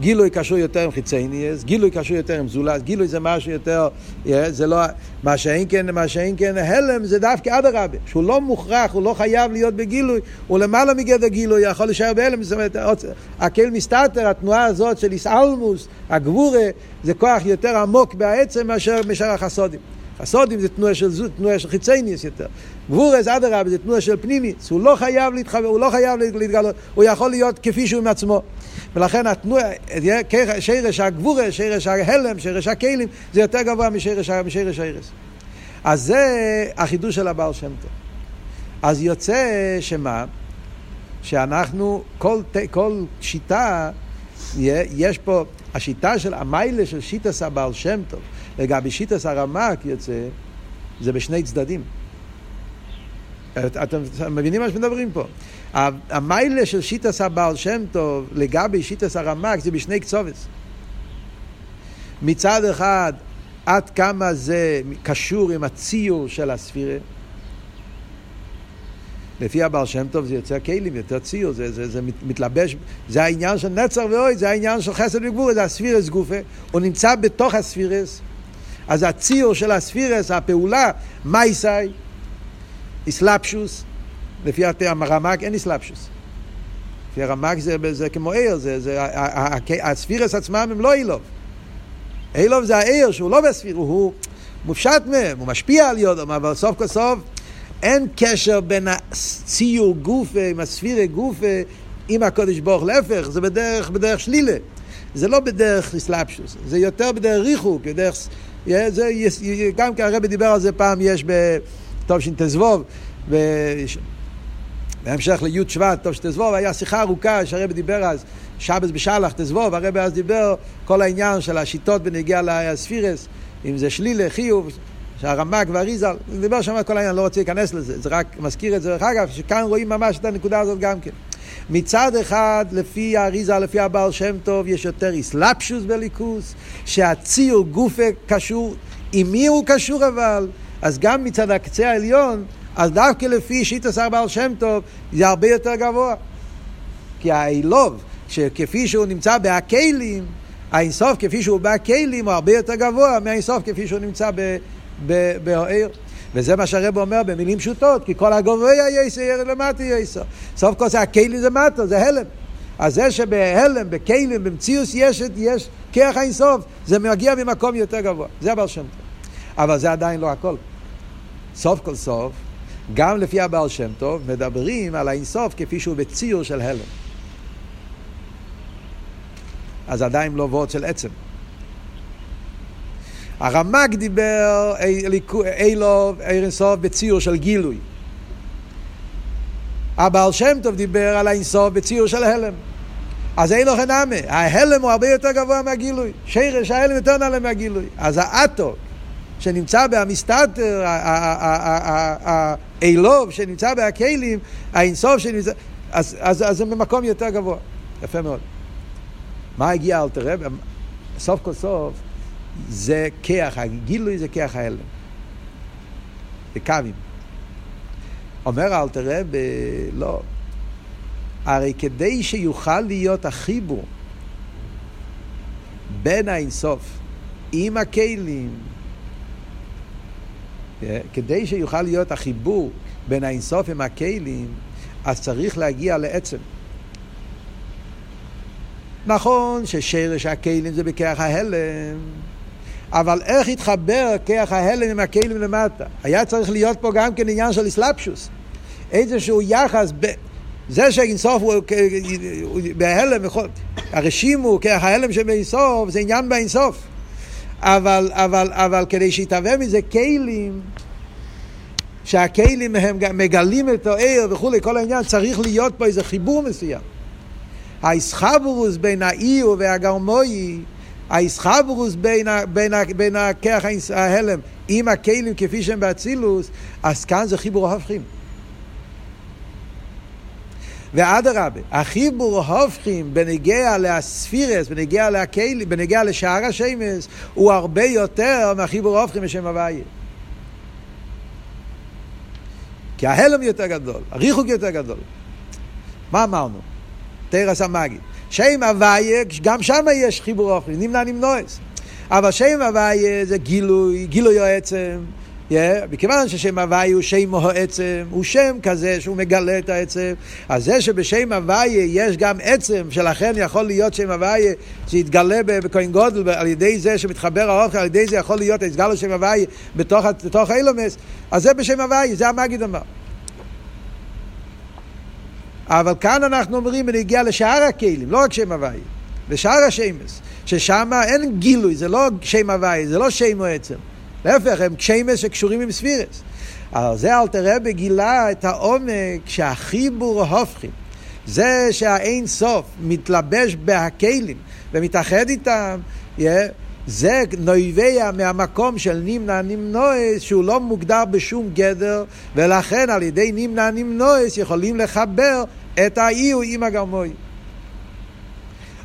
גילוי קשור יותר עם חיצייניאס, גילוי קשור יותר עם זולס, גילוי זה משהו יותר, זה לא, מה שאין כן, מה שאין כן, הלם זה דווקא אדרבה, שהוא לא מוכרח, הוא לא חייב להיות בגילוי, הוא למעלה מגדר גילוי, יכול להישאר בהלם, זאת אומרת, הקל מסתתר, התנועה הזאת של איסאלמוס, הגבורה, זה כוח יותר עמוק בעצם מאשר משאר החסודים. הסודים זה תנועה של, תנועה של חיצייניס יותר. גבורס אדרבה זה תנועה של פנימיס, הוא לא חייב להתחבר, הוא לא חייב להתגלות, הוא יכול להיות כפי שהוא עם עצמו. ולכן התנועה, שרש הגבורס, שרש ההלם, שרש הכלים, זה יותר גבוה משרש, משרש הארס. אז זה החידוש של הבעל שם טוב. אז יוצא שמה? שאנחנו, כל, כל שיטה, יש פה, השיטה של המיילה של שיטס הבעל שם טוב, לגבי שיטס הרמק יוצא, זה בשני צדדים. אתם מבינים מה שמדברים פה? המיילה של שיטס הבעל שם טוב לגבי שיטס הרמק זה בשני קצובס. מצד אחד, עד כמה זה קשור עם הציור של הספירה. לפי הבעל שם טוב זה יוצר כלים, יותר ציור, זה, זה, זה מתלבש, זה העניין של נצר ואוי, זה העניין של חסד וגבור, זה הספירס גופה, הוא נמצא בתוך הספירס, אז הציור של הספירס, הפעולה, מייסאי, איסלפשוס, לפי הרמ"ג אין איסלפשוס. לפי הרמ"ג זה, זה כמו עיר, זה, זה, הספירס עצמם הם לא אילוב. אילוב זה העיר שהוא לא בספיר, הוא מופשט מהם, הוא משפיע על יודום, אבל סוף כל סוף אין קשר בין הציור גופה עם הספירה גופה עם הקודש ברוך, להפך, זה בדרך, בדרך שלילה. זה לא בדרך איסלפשוס, זה יותר בדרך ריחוק, בדרך... זה, גם כי הרבי דיבר על זה פעם, יש בתשט"ו, בהמשך לי' שבט, תשט"ו, היה שיחה ארוכה שהרבי דיבר אז, שבס בשלח תזבוב, הרבי אז דיבר כל העניין של השיטות בנגיעה לספירס, אם זה שלילה, חיוב, שהרמק והריזל, דיבר שם כל העניין, לא רוצה להיכנס לזה, זה רק מזכיר את זה, דרך אגב, שכאן רואים ממש את הנקודה הזאת גם כן. מצד אחד, לפי האריזה, לפי הבעל שם טוב, יש יותר איסלפשוס בליכוס, שהציור גופה קשור, עם מי הוא קשור אבל? אז גם מצד הקצה העליון, אז דווקא לפי שיטת הבעל שם טוב, זה הרבה יותר גבוה. כי האילוב, שכפי שהוא נמצא בהכלים, האינסוף כפי שהוא בהכלים הוא הרבה יותר גבוה מהאינסוף כפי שהוא נמצא בהעיר. וזה מה שהרב אומר במילים פשוטות, כי כל הגובה יסר ירד למטה יסר. סוף כל זה הכלים זה מטה, זה הלם. אז זה שבהלם, בכלים, במציאוס יש, יש כרך האינסוף, זה מגיע ממקום יותר גבוה. זה הבעל שם טוב. אבל זה עדיין לא הכל. סוף כל סוף, גם לפי הבעל שם טוב, מדברים על האינסוף כפי שהוא בציור של הלם. אז עדיין לא וורד של עצם. הרמ"ג דיבר אילוב, עיר אינסוף, בציור של גילוי. הבעל שם טוב דיבר על האינסוף בציור של הלם. אז אין לו חנמה, ההלם הוא הרבה יותר גבוה מהגילוי. שרש ההלם יותר נעלה מהגילוי. אז האטו שנמצא בהמסתתר, האילוב שנמצא בהכלים, האינסוף שנמצא, אז, אז, זה במקום יותר גבוה. יפה מאוד. מה הגיע אל תראה? סוף כל סוף, זה כיח, הגילוי זה כיח ההלם. זה קווים. אומר אל תראה, לא. הרי כדי שיוכל להיות החיבור בין האינסוף עם הכלים, אה, כדי שיוכל להיות החיבור בין האינסוף עם הכלים, אז צריך להגיע לעצם. נכון ששרש הכלים זה בכרך ההלם, אבל איך התחבר כיח ההלם עם הכלים למטה? היה צריך להיות פה גם כן עניין של אסלאפשוס. איזשהו יחס, ב... זה שאינסוף הוא, בהלם, הרשים הוא כיח ההלם שבאינסוף, זה עניין באינסוף. אבל, אבל, אבל כדי שיתהווה מזה כלים, שהכלים הם מגלים את העיר וכולי, כל העניין, צריך להיות פה איזה חיבור מסוים. האיסחברוס בין האיר והגרמוי, האיסחברוס בין, הכח ההלם עם הכלים כפי שהם באצילוס, אז כאן זה חיבור ההופכים. ואדרבה, החיבור ההופכים בנגיע לספירס, בנגיע לכלים, בנגיע לשער השמש, הוא הרבה יותר מהחיבור ההופכים בשם הוויה. כי ההלם יותר גדול, הריחוק יותר גדול. מה אמרנו? תרס המגיד. שם הוויה, גם שם יש חיבור אוכלי, נמנע נמנועס. אבל שם הוויה זה גילוי, גילוי העצם. Yeah, מכיוון ששם הוויה הוא שם העצם, הוא שם כזה שהוא מגלה את העצם, אז זה שבשם הוויה יש גם עצם, שלכן יכול להיות שם הוויה שיתגלה בכהן גודל, על ידי זה שמתחבר האוכל, על ידי זה יכול להיות, יסגל שם הוויה בתוך, בתוך אילומס, אז זה בשם הוויה, זה המגיד אמר. אבל כאן אנחנו אומרים בנגיע לשאר הכלים, לא רק שם הוויה, לשאר השמש, ששם אין גילוי, זה לא שם הוויה, זה לא שם עצם. להפך, הם שמש שקשורים עם ספירס. אבל זה אלתר רבי גילה את העומק שהחיבור הופכים. זה שהאין סוף מתלבש בהכלים ומתאחד איתם, yeah, זה נויביה מהמקום של נמנע נמנועס שהוא לא מוגדר בשום גדר ולכן על ידי נמנע נמנועס יכולים לחבר את האיו עם הגרמוי.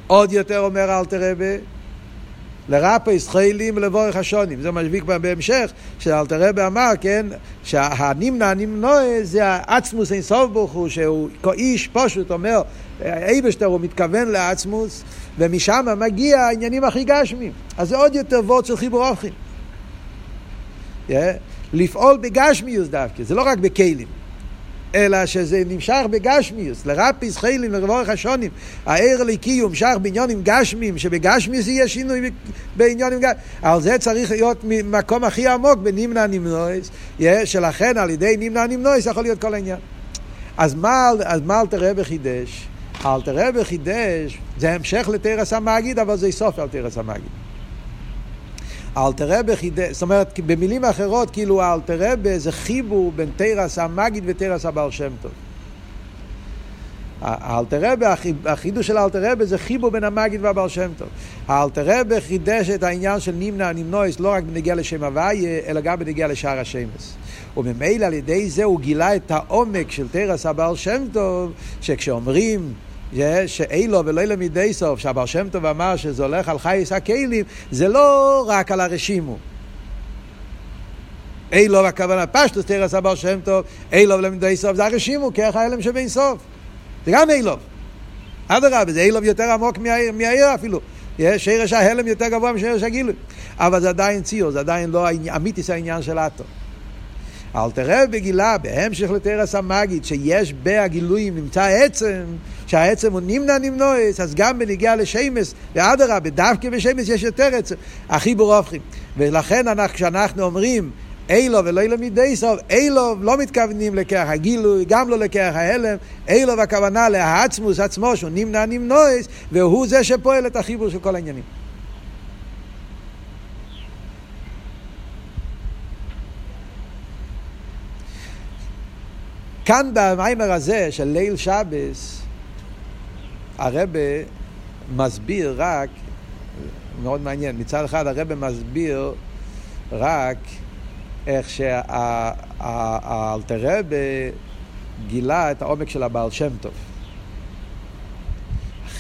עוד יותר אומר אלתר רבי לרפא ישחיילים ולבורך השונים. זה כבר בהמשך, שאלתר רבי אמר, כן, שהנמנע נמנוע זה העצמוס אין סוף ברוך הוא, שהוא איש פשוט אומר, אייבשטר הוא מתכוון לעצמוס, ומשם מגיע העניינים הכי גשמיים. אז זה עוד יותר וורד של חיבור אופכים. Yeah. לפעול בגשמיוס דווקא, זה לא רק בכלים. אלא שזה נמשך בגשמיוס, לרפיס חיילים לרבורך השונים, הער הליקי הוא בעניונים גשמיים, שבגשמיוס יהיה שינוי בעניונים גשמיים, על זה צריך להיות מקום הכי עמוק בנימנה נמנויס, שלכן על ידי נימנה נמנויס יכול להיות כל העניין. אז אז מה אלתר רבי חידש? אלתר רבי חידש, זה המשך לתרס המגיד, אבל זה סוף על תרס המגיד. אלתרבה חידש, זאת אומרת, במילים אחרות, כאילו אלתרבה זה חיבור בין תרס המגיד ותרס הבעל שם טוב. האלתרבה, החידוש של האלתרבה זה חיבור בין המגיד והבעל שם טוב. האלתרבה חידש את העניין של נמנע נמנועס לא רק בנגיע לשם הוויה, אלא גם בנגיע לשער השמש. וממילא על ידי זה הוא גילה את העומק של תרס הבעל שם טוב, שכשאומרים שאילו ולא מדי סוף, שהבר שם טוב אמר שזה הולך על חייס הכלים, זה לא רק על הרשימו. אילו הכוונה פשטוס תרס הבר שם טוב, אילו מדי סוף, זה הרשימו, כרך ההלם שבין סוף. זה גם אילו. אדרבה, זה אילו יותר עמוק מהעיר אפילו. שרש ההלם יותר גבוה משרש הגילוי. אבל זה עדיין ציור, זה עדיין לא אמיתיס העניין של האטום. אלתר רבי גילה בהמשך לתרס המגיד שיש בהגילויים נמצא עצם, שהעצם הוא נמנע נמנועס, אז גם בנגיעה לשמש, ואדרבה, דווקא בשמש יש יותר עצם, החיבור הופכים. ולכן אנחנו, כשאנחנו אומרים אילו ולא מדי סוף, אילו לא מתכוונים לכרך הגילוי, גם לא לכרך ההלם, אילו והכוונה להעצמוס עצמו שהוא נמנע נמנועס, והוא זה שפועל את החיבור של כל העניינים. כאן במיימר הזה של ליל שבס, הרבה מסביר רק, מאוד מעניין, מצד אחד הרבה מסביר רק איך שהאלתרבה גילה את העומק של הבעל שם טוב.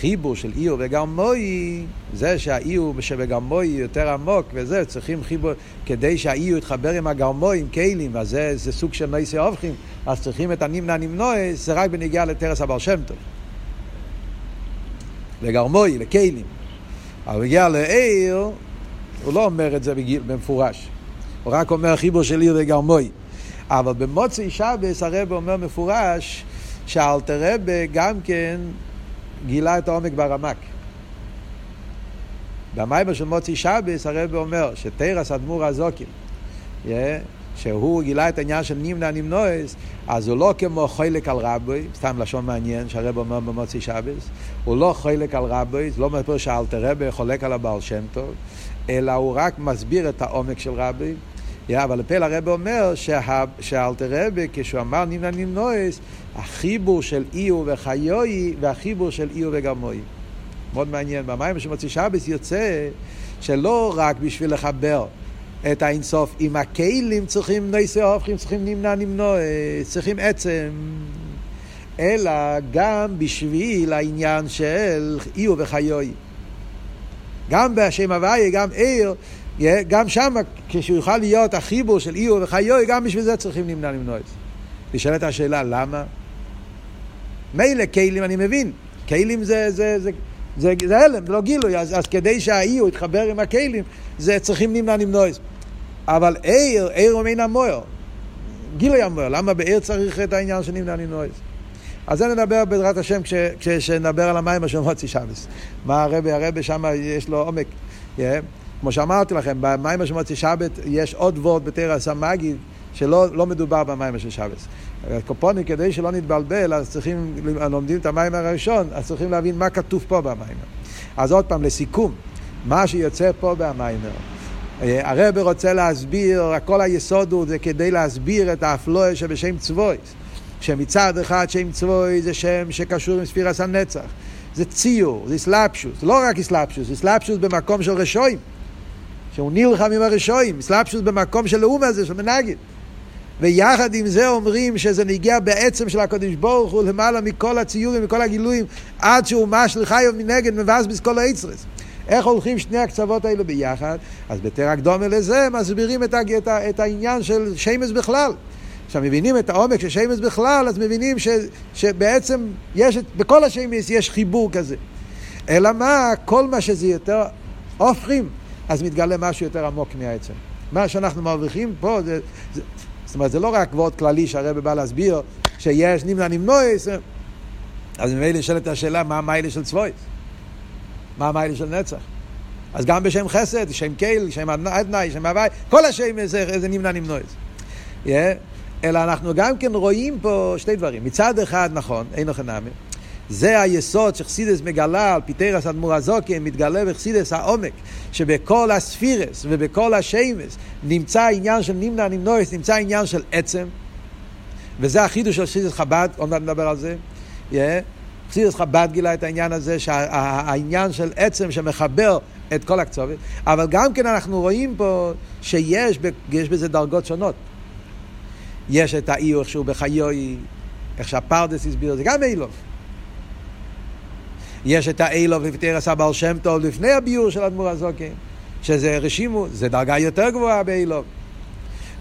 החיבור של איור וגרמוי, זה שהאיור שבגרמוי יותר עמוק וזה, צריכים חיבור, כדי שהאיור יתחבר עם הגרמוי, עם כלים, אז זה, זה סוג של נויסי אובכים, אז צריכים את הנמנע נמנועס, זה רק בנגיעה לטרס הבר שם טוב. לגרמוי, לכלים. אבל בנגיעה לעיר, הוא לא אומר את זה במפורש. הוא רק אומר חיבור של עיר וגרמוי. אבל במוצאי שבס הרב אומר מפורש שאלתר רבה גם כן גילה את העומק ברמק. במיימר של מוצי שבס הרב אומר שתרס אדמו"ר הזוקים, yeah, שהוא גילה את העניין של נמנע נמנועס, אז הוא לא כמו חולק על רבי, סתם לשון מעניין שהרב אומר במוצי שבס, הוא לא חולק על רבי, זה לא אומר שאלתר רבי חולק על הבעל שם טוב, אלא הוא רק מסביר את העומק של רבי. אבל לפעיל הרב אומר שה, שאלתר רבי, כשהוא אמר נמנע נמנועס, החיבור של איו וחיוי והחיבור של איו וגרמוי. מאוד מעניין, במים שמוציא שבס יוצא שלא רק בשביל לחבר את האינסוף עם הכלים צריכים נעשה הופכים, צריכים נמנע נמנוע, צריכים עצם, אלא גם בשביל העניין של איו וחיוי. גם בשם הוויה, גם עיר, גם שם, כשהוא יוכל להיות החיבור של איו וחיוי, גם בשביל זה צריכים נמנע נמנוע. נשאלת השאלה, למה? מילא כלים אני מבין, כלים זה, זה, זה, זה, זה הלם, זה לא גילוי, אז, אז כדי שהאיו יתחבר עם הכלים, זה צריכים נמנע נמנועס. אבל עיר, עיר הוא מן המוער. גילוי המוער, למה בעיר צריך את העניין של נמנע נמנועס? אז זה נדבר בעזרת השם כש, כשנדבר על המים אשר מוציא שבס. מה הרבי, הרבי שם יש לו עומק. Yeah. כמו שאמרתי לכם, במים אשר מוציא שבת יש עוד וורד בתרס המגיד, שלא לא מדובר במים אשר שבס. קופוני, כדי שלא נתבלבל, אז צריכים, לומדים את המים הראשון, אז צריכים להבין מה כתוב פה במים. אז עוד פעם, לסיכום, מה שיוצא פה במיימר. הרב רוצה להסביר, כל היסוד הוא זה כדי להסביר את האפלואה שבשם צבויס. שמצד אחד שם צבוי זה שם שקשור עם ספירס הנצח. זה ציור, זה אסלאפשוס, לא רק אסלאפשוס, אסלאפשוס במקום של רשועים. שהוא נלחם עם הרשועים, אסלאפשוס במקום של לאום הזה, של מנגד. ויחד עם זה אומרים שזה נגיע בעצם של הקדוש ברוך הוא למעלה מכל הציורים וכל הגילויים עד שהוא משל חיוב מנגד מבאס בכל היצרס. איך הולכים שני הקצוות האלו ביחד? אז בתרא קדומה לזה מסבירים את, את, את העניין של שמש בכלל. עכשיו מבינים את העומק של שמש בכלל, אז מבינים ש, שבעצם יש, בכל השמש יש חיבור כזה. אלא מה, כל מה שזה יותר הופכים, אז מתגלה משהו יותר עמוק מהעצם. מה שאנחנו מרוויחים פה זה, זה, זאת אומרת, זה לא רק וורד כללי שהרבא בא להסביר שיש נמנע נמנועס, אז ממילא נשאלת השאלה מה המיילה של צבויס? מה המיילה של נצח? אז גם בשם חסד, שם קייל, שם אדנאי, שם הוואי, כל השם זה, זה נמנע נמנועס. Yeah. אלא אנחנו גם כן רואים פה שתי דברים. מצד אחד, נכון, אין לכם נאמר. זה היסוד שחסידס מגלה על פיתרס אדמו"ר הזוקן, מתגלה בחסידס העומק, שבכל הספירס ובכל השמס נמצא העניין של נמנע נמנועס, נמצא העניין של עצם, וזה החידוש של חסידס חב"ד, עוד מעט נדבר על זה. Yeah. חסידס חב"ד גילה את העניין הזה, שהעניין של עצם שמחבר את כל הקצובת, אבל גם כן אנחנו רואים פה שיש בזה דרגות שונות. יש את האי איך שהוא בחיוי, איך שהפרדס הסביר, זה גם אילוב. יש את האילוב ופטרס הבעל שם טוב לפני הביור של אדמו"ר הזוקן, שזה רשימו, זה דרגה יותר גבוהה באילוב.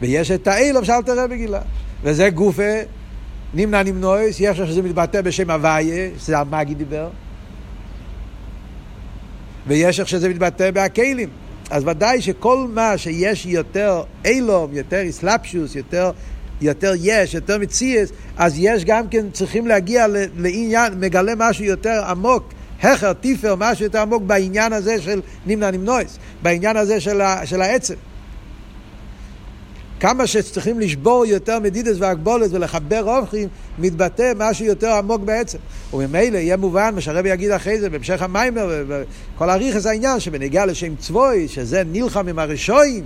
ויש את האילוב שאלתר רבי גילה, וזה גופה נמנע נמנועס, יש שזה מתבטא בשם הוויה, שזה המאגי דיבר, ויש איך שזה מתבטא בהכלים. אז ודאי שכל מה שיש יותר אילום, יותר אסלאפשוס, יותר יותר יש, יותר מציאס, אז יש גם כן, צריכים להגיע לעניין, מגלה משהו יותר עמוק, הכר, טיפר, משהו יותר עמוק בעניין הזה של נמנע נמנועס, בעניין הזה של, ה, של העצם. כמה שצריכים לשבור יותר מדידס והגבולת ולחבר אופכים, מתבטא משהו יותר עמוק בעצם. וממילא יהיה מובן, מה שהרבי יגיד אחרי זה, בהמשך המיימר, וכל אריכס העניין, שבנגיע לשם צבוי, שזה נלחם עם הרשועים,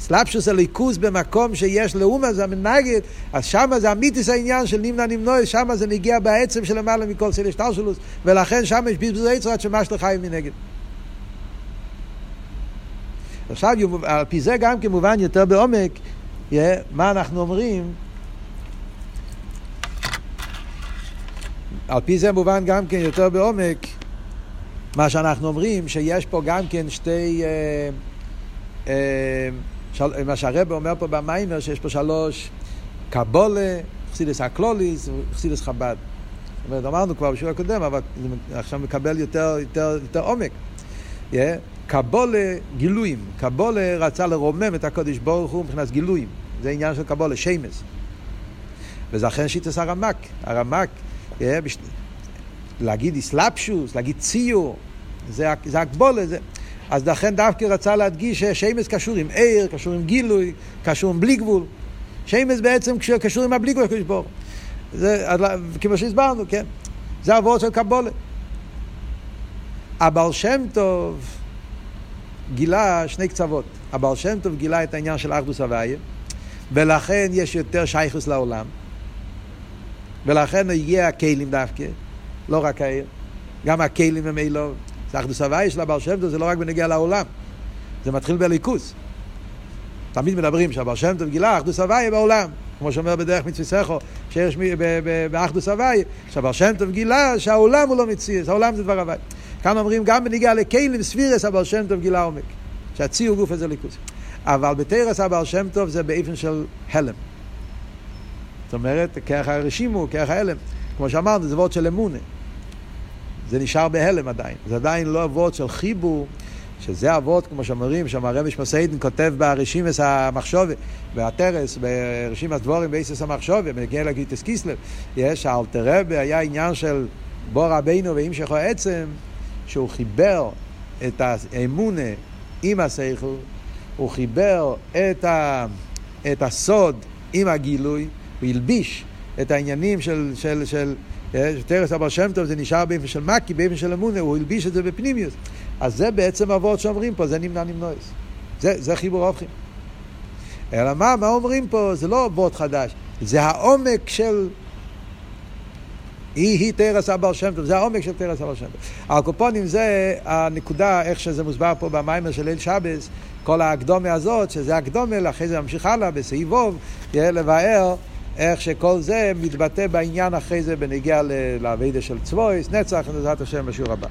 סלפשוס הליכוס במקום שיש לאומה זה המנגד, אז שם זה אמיתיס העניין של נמנע נמנוע, שם זה נגיע בעצם של למעלה מכל סילש טרשלוס, ולכן שם יש בזבוז עצר עד שמש לחיים מנגד. עכשיו, על פי זה גם כמובן יותר בעומק, מה אנחנו אומרים, על פי זה מובן גם כן יותר בעומק, מה שאנחנו אומרים, שיש פה גם כן שתי... Uh, uh, של... מה שהרבא אומר פה במיימר, שיש פה שלוש, קבולה, חסידס הקלוליס וחסידס חב"ד. זאת אומרת, אמרנו כבר בשיעור הקודם, אבל עכשיו מקבל יותר, יותר, יותר עומק. Yeah. קבולה גילויים. קבולה רצה לרומם את הקודש ברוך הוא מבחינת גילויים. זה עניין של קבולה, שמס. וזה אכן שיטס הרמק. הרמק, yeah, בש... להגיד אסלאפשוס, להגיד ציור, זה, זה הקבולה. זה... אז לכן דווקא רצה להדגיש ששמש קשור עם עיר, קשור עם גילוי, קשור עם בלי גבול. שמש בעצם קשור עם הבלי גבול, הקדוש ברוך כמו שהסברנו, כן? זה עבוד של קבולה. הבעל שם טוב גילה שני קצוות. הבעל שם טוב גילה את העניין של אחדוס הוויה, ולכן יש יותר שייכוס לעולם, ולכן הגיע הכלים דווקא, לא רק העיר, גם הכלים הם אילו. זה אחדוס הוויה של הבעל שם טוב, זה לא רק בנגיע לעולם, זה מתחיל בליכוס. תמיד מדברים שהבעל שם טוב גילה אחדוס הוויה בעולם. כמו שאומר בדרך מצווה שיש באחדוס הוואי, שהבר שם טוב גילה שהעולם הוא לא מציאס, העולם זה דבר הוואי. כאן אומרים גם בניגיע לכלים ספירס הבר שם טוב גילה עומק, שהציור גוף הזה ליכוס. אבל בתרס הבר שם טוב זה באיפן של הלם. זאת אומרת, כרך הרשימו, כרך ההלם. כמו שאמרנו, זה וורד של אמונה. זה נשאר בהלם עדיין. זה עדיין לא וורד של חיבור. שזה אבות, כמו שאומרים, שם הרבי שמסיידן כותב ברשימס המחשובה, בהתרס, ברשימס דבורים באיסס המחשובה, בנגיע לגיטס קיסלב, יש האלתר רבי, היה עניין של בור רבינו והמשכו עצם, שהוא חיבר את האמונה עם השכל, הוא חיבר את, ה, את הסוד עם הגילוי, הוא הלביש את העניינים של, של, של, של תרס אבר שם טוב, זה נשאר באופן של מקי, באופן של אמונה, הוא הלביש את זה בפנימיוס. אז זה בעצם אבות שאומרים פה, זה נמנע נמנועס. זה, זה חיבור אופכים. אלא מה, מה אומרים פה? זה לא אבות חדש, זה העומק של... היא היא תרס אבר שם טוב, זה העומק של תרס אבר שם טוב. הקופונים זה הנקודה, איך שזה מוסבר פה במיימר של ליל שבס, כל ההקדומה הזאת, שזה הקדומה, אחרי זה ממשיך הלאה בסעיף ווב, יהיה לבאר איך שכל זה מתבטא בעניין אחרי זה בנגיע לאבידה של צבויס, נצח, בעזרת השם בשיעור הבא.